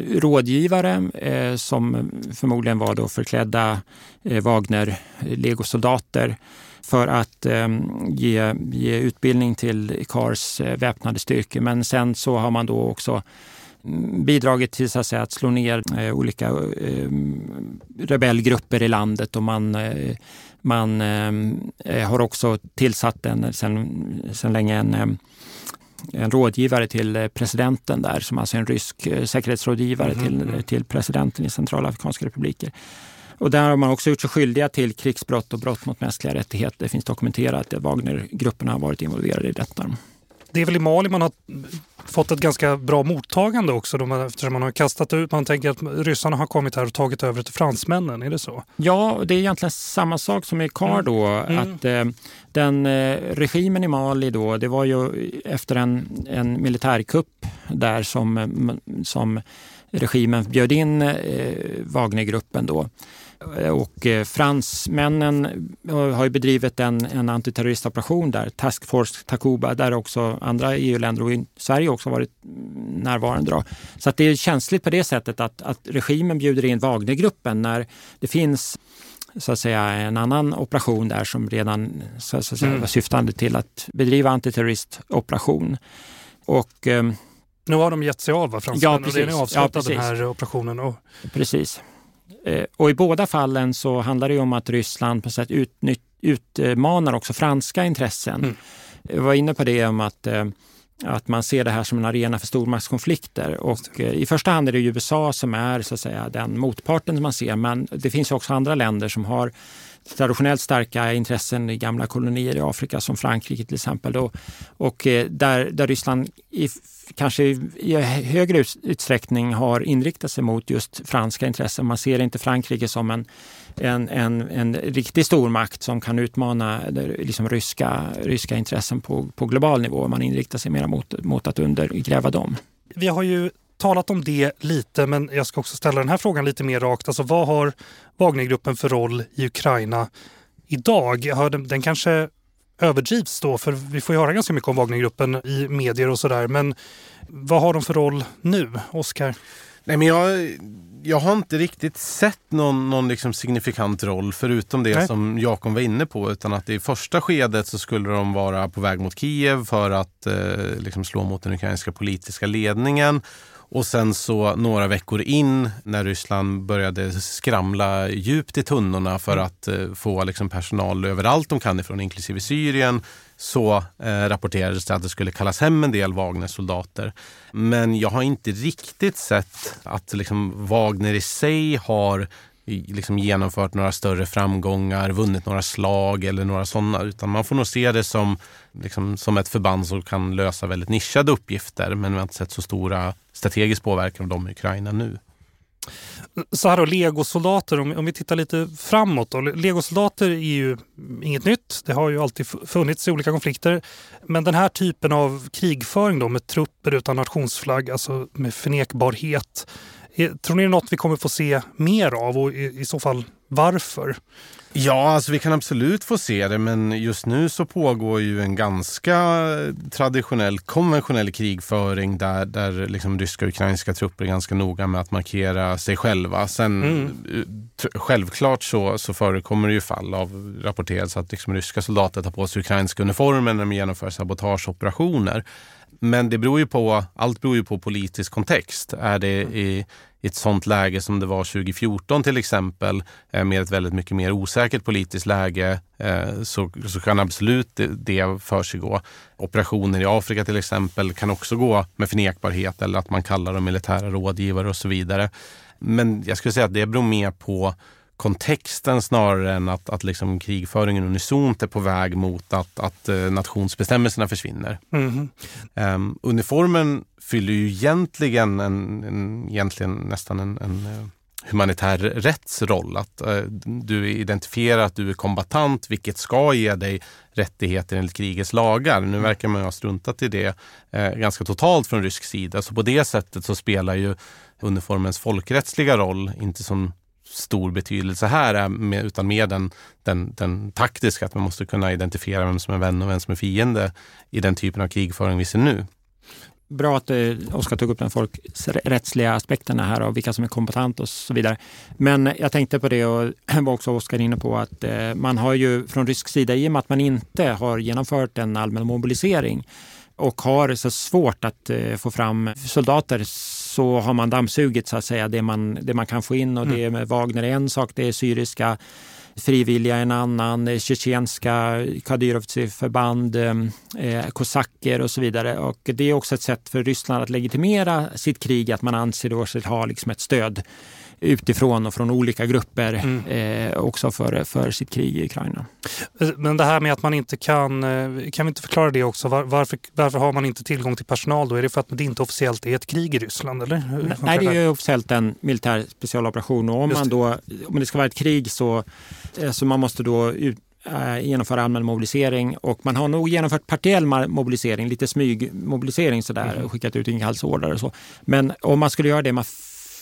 rådgivare eh, som förmodligen var då förklädda eh, Wagner-legosoldater eh, för att eh, ge, ge utbildning till Kars eh, väpnade styrkor. Men sen så har man då också mm, bidragit till så att, säga, att slå ner eh, olika eh, rebellgrupper i landet och man, eh, man ehm, eh, har också tillsatt en, sen, sen länge en ehm, en rådgivare till eh, presidenten där, som alltså är en rysk eh, säkerhetsrådgivare mm till, till presidenten i Centralafrikanska republiker. Och där har man också gjort sig skyldiga till krigsbrott och brott mot mänskliga rättigheter. Det finns dokumenterat att Wagnergrupperna har varit involverade i detta det är väl i Mali man har fått ett ganska bra mottagande också då man, eftersom man har kastat ut, man tänker att ryssarna har kommit här och tagit över till fransmännen, är det så? Ja, det är egentligen samma sak som i Kar då. Mm. mm. Att eh, den eh, regimen i Mali då, det var ju efter en, en militärkupp där som, som regimen bjöd in eh, Wagnergruppen då och eh, fransmännen eh, har ju bedrivit en, en antiterroristoperation där, Task Force Takuba, där också andra EU-länder och Sverige också varit närvarande. Då. Så att det är känsligt på det sättet att, att regimen bjuder in Wagnergruppen när det finns så att säga en annan operation där som redan så att säga, mm. var syftande till att bedriva antiterroristoperation. Och, eh, nu har de gett sig av, va, fransmännen? Ja, precis. Och det är avslutat ja, den här operationen. Och... Precis. Eh, och i båda fallen så handlar det om att Ryssland på sätt utnytt, utmanar också franska intressen. Mm. Jag var inne på det om att att man ser det här som en arena för stormaktskonflikter. Och I första hand är det USA som är så att säga, den motparten man ser, men det finns också andra länder som har traditionellt starka intressen i gamla kolonier i Afrika som Frankrike till exempel. Då. Och eh, där, där Ryssland i, kanske i högre utsträckning har inriktat sig mot just franska intressen. Man ser inte Frankrike som en, en, en, en riktig stormakt som kan utmana liksom ryska, ryska intressen på, på global nivå. Man inriktar sig mer mot, mot att undergräva dem. Vi har ju talat om det lite, men jag ska också ställa den här frågan lite mer rakt. Alltså, vad har Wagnergruppen för roll i Ukraina idag? Den, den kanske överdrivs då, för vi får ju höra ganska mycket om Wagnergruppen i medier och sådär. Men vad har de för roll nu, Oskar? Nej, men jag, jag har inte riktigt sett någon, någon liksom signifikant roll förutom det Nej. som Jakob var inne på. Utan att i första skedet så skulle de vara på väg mot Kiev för att eh, liksom slå mot den ukrainska politiska ledningen. Och sen så några veckor in när Ryssland började skramla djupt i tunnorna för mm. att eh, få liksom, personal överallt de kan ifrån, inklusive Syrien, så eh, rapporterades det att det skulle kallas hem en del Wagner-soldater. Men jag har inte riktigt sett att liksom, Wagner i sig har liksom genomfört några större framgångar, vunnit några slag eller några sådana. Utan man får nog se det som, liksom, som ett förband som kan lösa väldigt nischade uppgifter. Men vi har inte sett så stora strategisk påverkan av dem i Ukraina nu. Så här då, legosoldater, om, om vi tittar lite framåt. Då. Legosoldater är ju inget nytt. Det har ju alltid funnits i olika konflikter. Men den här typen av krigföring då, med trupper utan nationsflagg, alltså med förnekbarhet, Tror ni det är något vi kommer få se mer av och i, i så fall varför? Ja, alltså vi kan absolut få se det, men just nu så pågår ju en ganska traditionell, konventionell krigföring där, där liksom ryska och ukrainska trupper är ganska noga med att markera sig själva. Sen mm. självklart så, så förekommer det ju fall av rapporterats att liksom ryska soldater tar på sig ukrainska uniformer när de genomför sabotageoperationer. Men det beror ju på, allt beror ju på politisk kontext. Är det i, i ett sånt läge som det var 2014 till exempel, eh, med ett väldigt mycket mer osäkert politiskt läge, eh, så, så kan absolut det, det försiggå. Operationer i Afrika till exempel kan också gå med förnekbarhet eller att man kallar dem militära rådgivare och så vidare. Men jag skulle säga att det beror mer på kontexten snarare än att, att liksom krigföringen unisont är på väg mot att, att uh, nationsbestämmelserna försvinner. Mm. Um, uniformen fyller ju egentligen, en, en egentligen nästan en, en uh, humanitär rättsroll. Att uh, du identifierar att du är kombatant, vilket ska ge dig rättigheter enligt krigets lagar. Nu verkar man ha struntat i det ganska totalt från rysk sida. Så på det sättet så spelar ju uniformens folkrättsliga roll inte som stor betydelse här, med, utan mer den, den, den taktiska, att man måste kunna identifiera vem som är vän och vem som är fiende i den typen av krigföring vi ser nu. Bra att eh, Oskar tog upp den folkrättsliga aspekterna här och vilka som är kompetent och så vidare. Men jag tänkte på det och var också Oskar inne på att eh, man har ju från rysk sida, i och med att man inte har genomfört en allmän mobilisering och har så svårt att eh, få fram soldater så har man dammsugit så att säga det man, det man kan få in och mm. det med Wagner är en sak, det är syriska frivilliga en annan, tjetjenska Kadyrovci-förband, eh, kosacker och så vidare. Och det är också ett sätt för Ryssland att legitimera sitt krig, att man anser sig ha liksom ett stöd utifrån och från olika grupper mm. eh, också för, för sitt krig i Ukraina. Men det här med att man inte kan, eh, kan vi inte förklara det också? Var, varför, varför har man inte tillgång till personal då? Är det för att det inte officiellt är ett krig i Ryssland? Eller? Nej, det är officiellt en militär specialoperation och om, man då, om det ska vara ett krig så, eh, så man måste då ut, äh, genomföra allmän mobilisering och man har nog genomfört partiell mobilisering, lite smygmobilisering sådär, mm. skickat ut inkallelseordrar och så. Men om man skulle göra det, man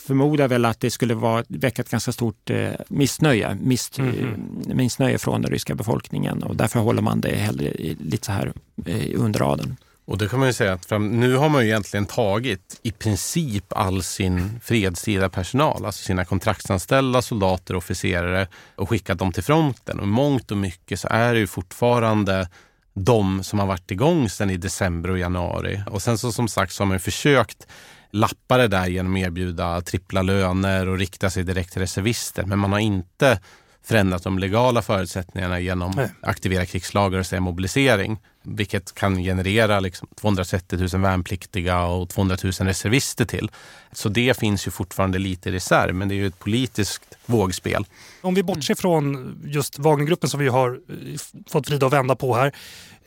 förmodar väl att det skulle vara, väcka ett ganska stort eh, missnöje, miss, mm missnöje från den ryska befolkningen och därför håller man det hellre lite så här eh, under raden. Och det kan man ju säga att fram, nu har man ju egentligen tagit i princip all sin fredstida personal, alltså sina kontraktsanställda soldater och officerare och skickat dem till fronten. Och mångt och mycket så är det ju fortfarande de som har varit igång sedan i december och januari. Och sen så som sagt så har man försökt lappa det där genom att erbjuda trippla löner och rikta sig direkt till reservister. Men man har inte förändrat de legala förutsättningarna genom att aktivera krigslagar och säga mobilisering. Vilket kan generera liksom 230 000 värnpliktiga och 200 000 reservister till. Så det finns ju fortfarande lite i reserv, men det är ju ett politiskt vågspel. Om vi bortser från just Wagnergruppen som vi har eh, fått vrida och vända på här.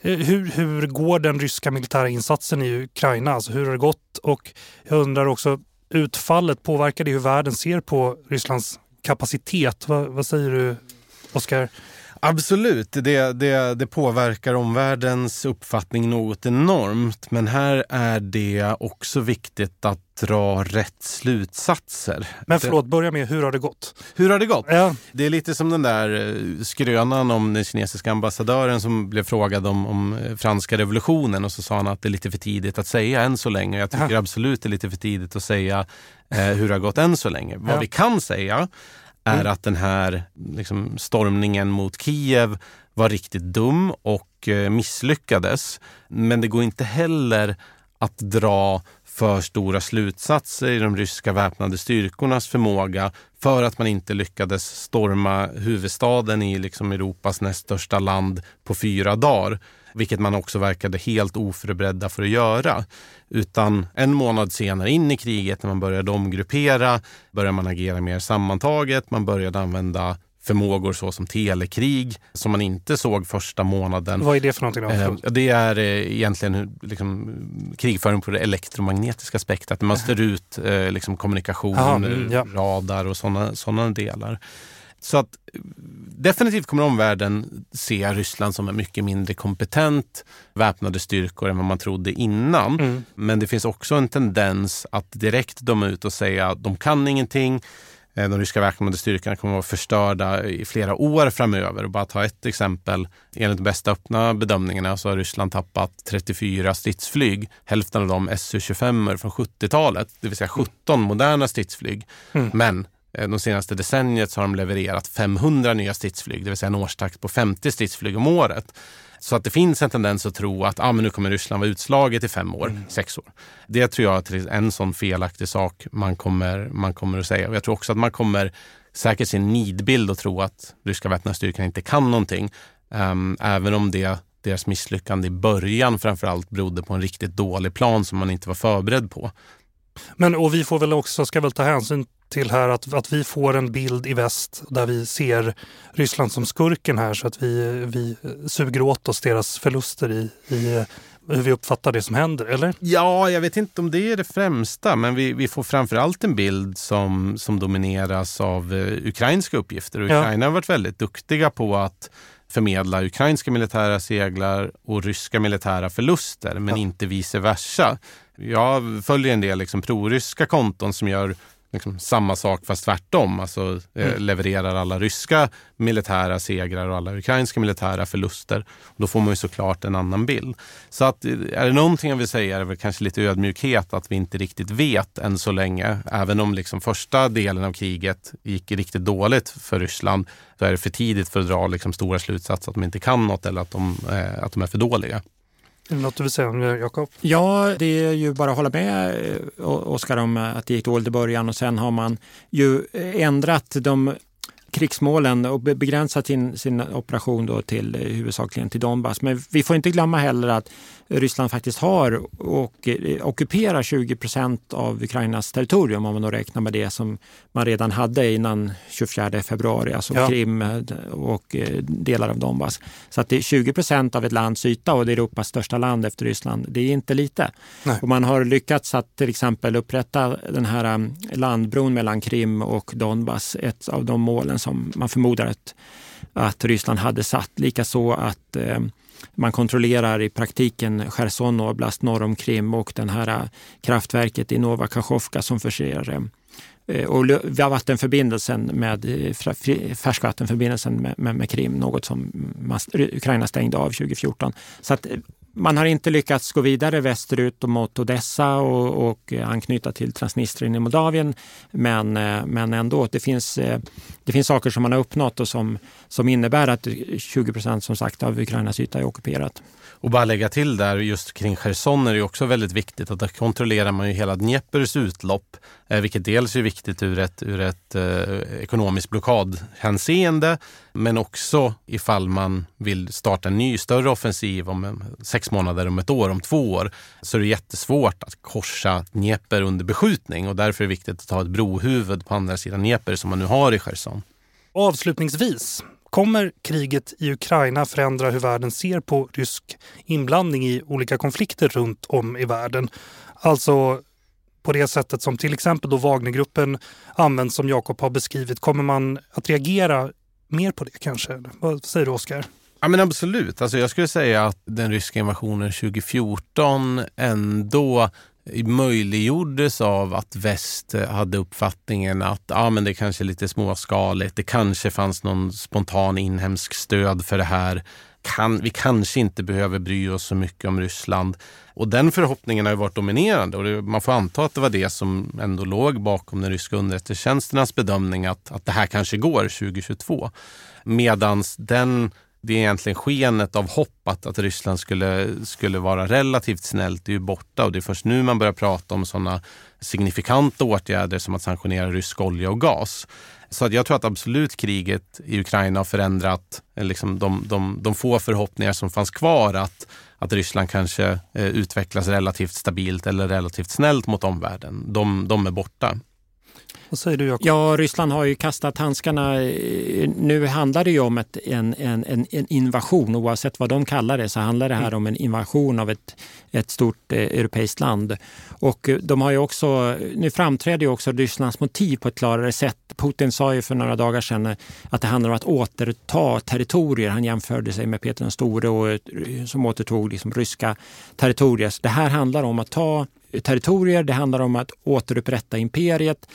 Eh, hur, hur går den ryska militära insatsen i Ukraina? Alltså hur har det gått? Och jag undrar också, utfallet, påverkar det hur världen ser på Rysslands kapacitet? Va, vad säger du, Oskar? Absolut, det, det, det påverkar omvärldens uppfattning något enormt. Men här är det också viktigt att dra rätt slutsatser. Men förlåt, börja med hur har det gått? Hur har det gått? Ja. Det är lite som den där eh, skrönan om den kinesiska ambassadören som blev frågad om, om eh, franska revolutionen och så sa han att det är lite för tidigt att säga än så länge. Jag tycker ja. absolut det är lite för tidigt att säga eh, hur det har gått än så länge. Ja. Vad vi kan säga Mm. är mm. att den här liksom, stormningen mot Kiev var riktigt dum och eh, misslyckades. Men det går inte heller att dra för stora slutsatser i de ryska väpnade styrkornas förmåga för att man inte lyckades storma huvudstaden i liksom Europas näst största land på fyra dagar. Vilket man också verkade helt oförberedda för att göra. Utan en månad senare in i kriget när man började omgruppera började man agera mer sammantaget. Man började använda förmågor såsom telekrig som man inte såg första månaden. Vad är det för någonting? Då? Eh, det är eh, egentligen liksom, krigföring på det elektromagnetiska spektrat. Man stör ut eh, liksom, kommunikation, Aha, mm, ja. radar och sådana såna delar. Så att definitivt kommer omvärlden se Ryssland som en mycket mindre kompetent väpnade styrkor än vad man trodde innan. Mm. Men det finns också en tendens att direkt döma ut och säga att de kan ingenting. Eh, de ryska väpnade styrkorna kommer att vara förstörda i flera år framöver. Och bara ta ett exempel. Enligt de bästa öppna bedömningarna så har Ryssland tappat 34 stridsflyg. Hälften av dem Su-25 från 70-talet, det vill säga 17 moderna stridsflyg. Mm. Men Eh, de senaste decenniet så har de levererat 500 nya stridsflyg, det vill säga en årstakt på 50 stridsflyg om året. Så att det finns en tendens att tro att ah, men nu kommer Ryssland vara utslaget i fem år, mm. sex år. Det tror jag är en sån felaktig sak man kommer, man kommer att säga. Och jag tror också att man kommer säkert se en nidbild och tro att ryska väpnade styrkan inte kan någonting. Um, även om det, deras misslyckande i början framförallt berodde på en riktigt dålig plan som man inte var förberedd på. Men och vi får väl också, ska väl ta hänsyn till här att, att vi får en bild i väst där vi ser Ryssland som skurken här så att vi, vi suger åt oss deras förluster i, i hur vi uppfattar det som händer, eller? Ja, jag vet inte om det är det främsta, men vi, vi får framförallt en bild som, som domineras av uh, ukrainska uppgifter. Ukraina ja. har varit väldigt duktiga på att förmedla ukrainska militära seglar och ryska militära förluster, men ja. inte vice versa. Jag följer en del liksom proryska konton som gör liksom samma sak fast tvärtom. Alltså eh, mm. levererar alla ryska militära segrar och alla ukrainska militära förluster. Då får man ju såklart en annan bild. Så att, eh, är det någonting jag vill säga är det väl kanske lite ödmjukhet att vi inte riktigt vet än så länge. Även om liksom första delen av kriget gick riktigt dåligt för Ryssland så är det för tidigt för att dra liksom stora slutsatser att de inte kan något eller att de, eh, att de är för dåliga. Är det något du vill säga om det, Jakob? Ja, det är ju bara att hålla med eh, Oskar om eh, att det gick dåligt i början och sen har man ju eh, ändrat de krigsmålen och begränsat sin, sin operation då till huvudsakligen till Donbass. Men vi får inte glömma heller att Ryssland faktiskt har och eh, ockuperar 20 procent av Ukrainas territorium om man då räknar med det som man redan hade innan 24 februari, alltså ja. Krim eh, och delar av Donbass. Så att det är 20 procent av ett lands yta och det är Europas största land efter Ryssland. Det är inte lite. Nej. Och man har lyckats att till exempel upprätta den här landbron mellan Krim och Donbass, ett av de målen som man förmodar att, att Ryssland hade satt. Likaså att eh, man kontrollerar i praktiken Cherson oblast norr om Krim och det här äh, kraftverket i Nova Kachovka som förser äh, Eh, och vattenförbindelsen med, eh, färskvattenförbindelsen med, med, med Krim, något som Ukraina stängde av 2014. Så att eh, man har inte lyckats gå vidare västerut mot Odessa och, och anknyta till Transnistrien i Moldavien. Men, men ändå, det finns, det finns saker som man har uppnått och som, som innebär att 20 procent som sagt av Ukrainas yta är ockuperat. Och bara lägga till där, just kring Cherson är det också väldigt viktigt att där kontrollerar man ju hela Dnepers utlopp, eh, vilket dels är viktigt ur ett, ur ett eh, ekonomiskt blockadhänseende, men också ifall man vill starta en ny större offensiv om eh, sex månader, om ett år, om två år, så är det jättesvårt att korsa Dnepr under beskjutning och därför är det viktigt att ha ett brohuvud på andra sidan Dnepr som man nu har i Cherson. Avslutningsvis, Kommer kriget i Ukraina förändra hur världen ser på rysk inblandning i olika konflikter runt om i världen? Alltså på det sättet som till exempel då Wagnergruppen används som Jakob har beskrivit. Kommer man att reagera mer på det kanske? Vad säger du Oskar? Ja men absolut. Alltså jag skulle säga att den ryska invasionen 2014 ändå möjliggjordes av att väst eh, hade uppfattningen att ah, men det kanske är lite småskaligt. Det kanske fanns någon spontan inhemsk stöd för det här. Kan, vi kanske inte behöver bry oss så mycket om Ryssland. Och den förhoppningen har ju varit dominerande och det, man får anta att det var det som ändå låg bakom den ryska underrättelsetjänsternas bedömning att, att det här kanske går 2022. Medans den det är egentligen skenet av hopp att, att Ryssland skulle, skulle vara relativt snällt det är ju borta och det är först nu man börjar prata om sådana signifikanta åtgärder som att sanktionera rysk olja och gas. Så att jag tror att absolut kriget i Ukraina har förändrat eh, liksom de, de, de få förhoppningar som fanns kvar att, att Ryssland kanske eh, utvecklas relativt stabilt eller relativt snällt mot omvärlden. De, de är borta. Vad säger du Jakob? Ja, Ryssland har ju kastat handskarna. Nu handlar det ju om ett, en, en, en invasion. Oavsett vad de kallar det så handlar det här om en invasion av ett, ett stort eh, europeiskt land. Och eh, de har ju också, nu framträder ju också Rysslands motiv på ett klarare sätt. Putin sa ju för några dagar sedan eh, att det handlar om att återta territorier. Han jämförde sig med Peter den store och, eh, som återtog liksom ryska territorier. Så det här handlar om att ta territorier, det handlar om att återupprätta imperiet.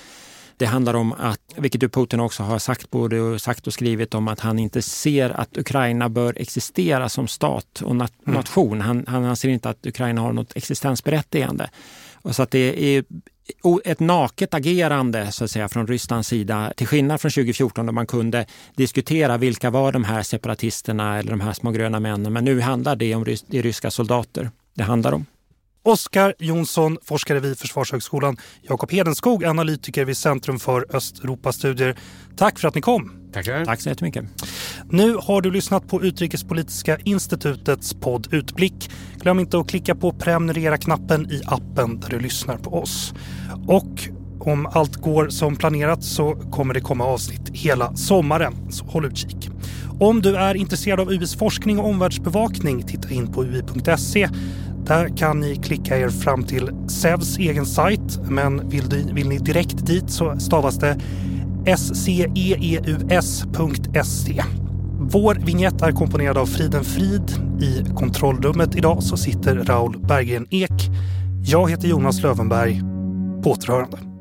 Det handlar om att, vilket Putin också har sagt, både sagt och skrivit om att han inte ser att Ukraina bör existera som stat och mm. nation. Han, han anser inte att Ukraina har något existensberättigande. Och så att det är ett naket agerande så att säga, från Rysslands sida till skillnad från 2014 då man kunde diskutera vilka var de här separatisterna eller de här små gröna männen. Men nu handlar det om det är ryska soldater det handlar om. Oskar Jonsson, forskare vid Försvarshögskolan. Jakob Hedenskog, analytiker vid Centrum för Östeuropastudier. Tack för att ni kom. Tackar. Tack så jättemycket. Nu har du lyssnat på Utrikespolitiska institutets podd Utblick. Glöm inte att klicka på prenumerera-knappen i appen där du lyssnar på oss. Och om allt går som planerat så kommer det komma avsnitt hela sommaren, så håll utkik. Om du är intresserad av UIs forskning och omvärldsbevakning, titta in på ui.se där kan ni klicka er fram till SEVs egen sajt, men vill, du, vill ni direkt dit så stavas det sceeus.se. Vår vignett är komponerad av Friden Frid. I kontrollrummet idag så sitter Raul Berggren Ek. Jag heter Jonas Lövenberg. På återhörande.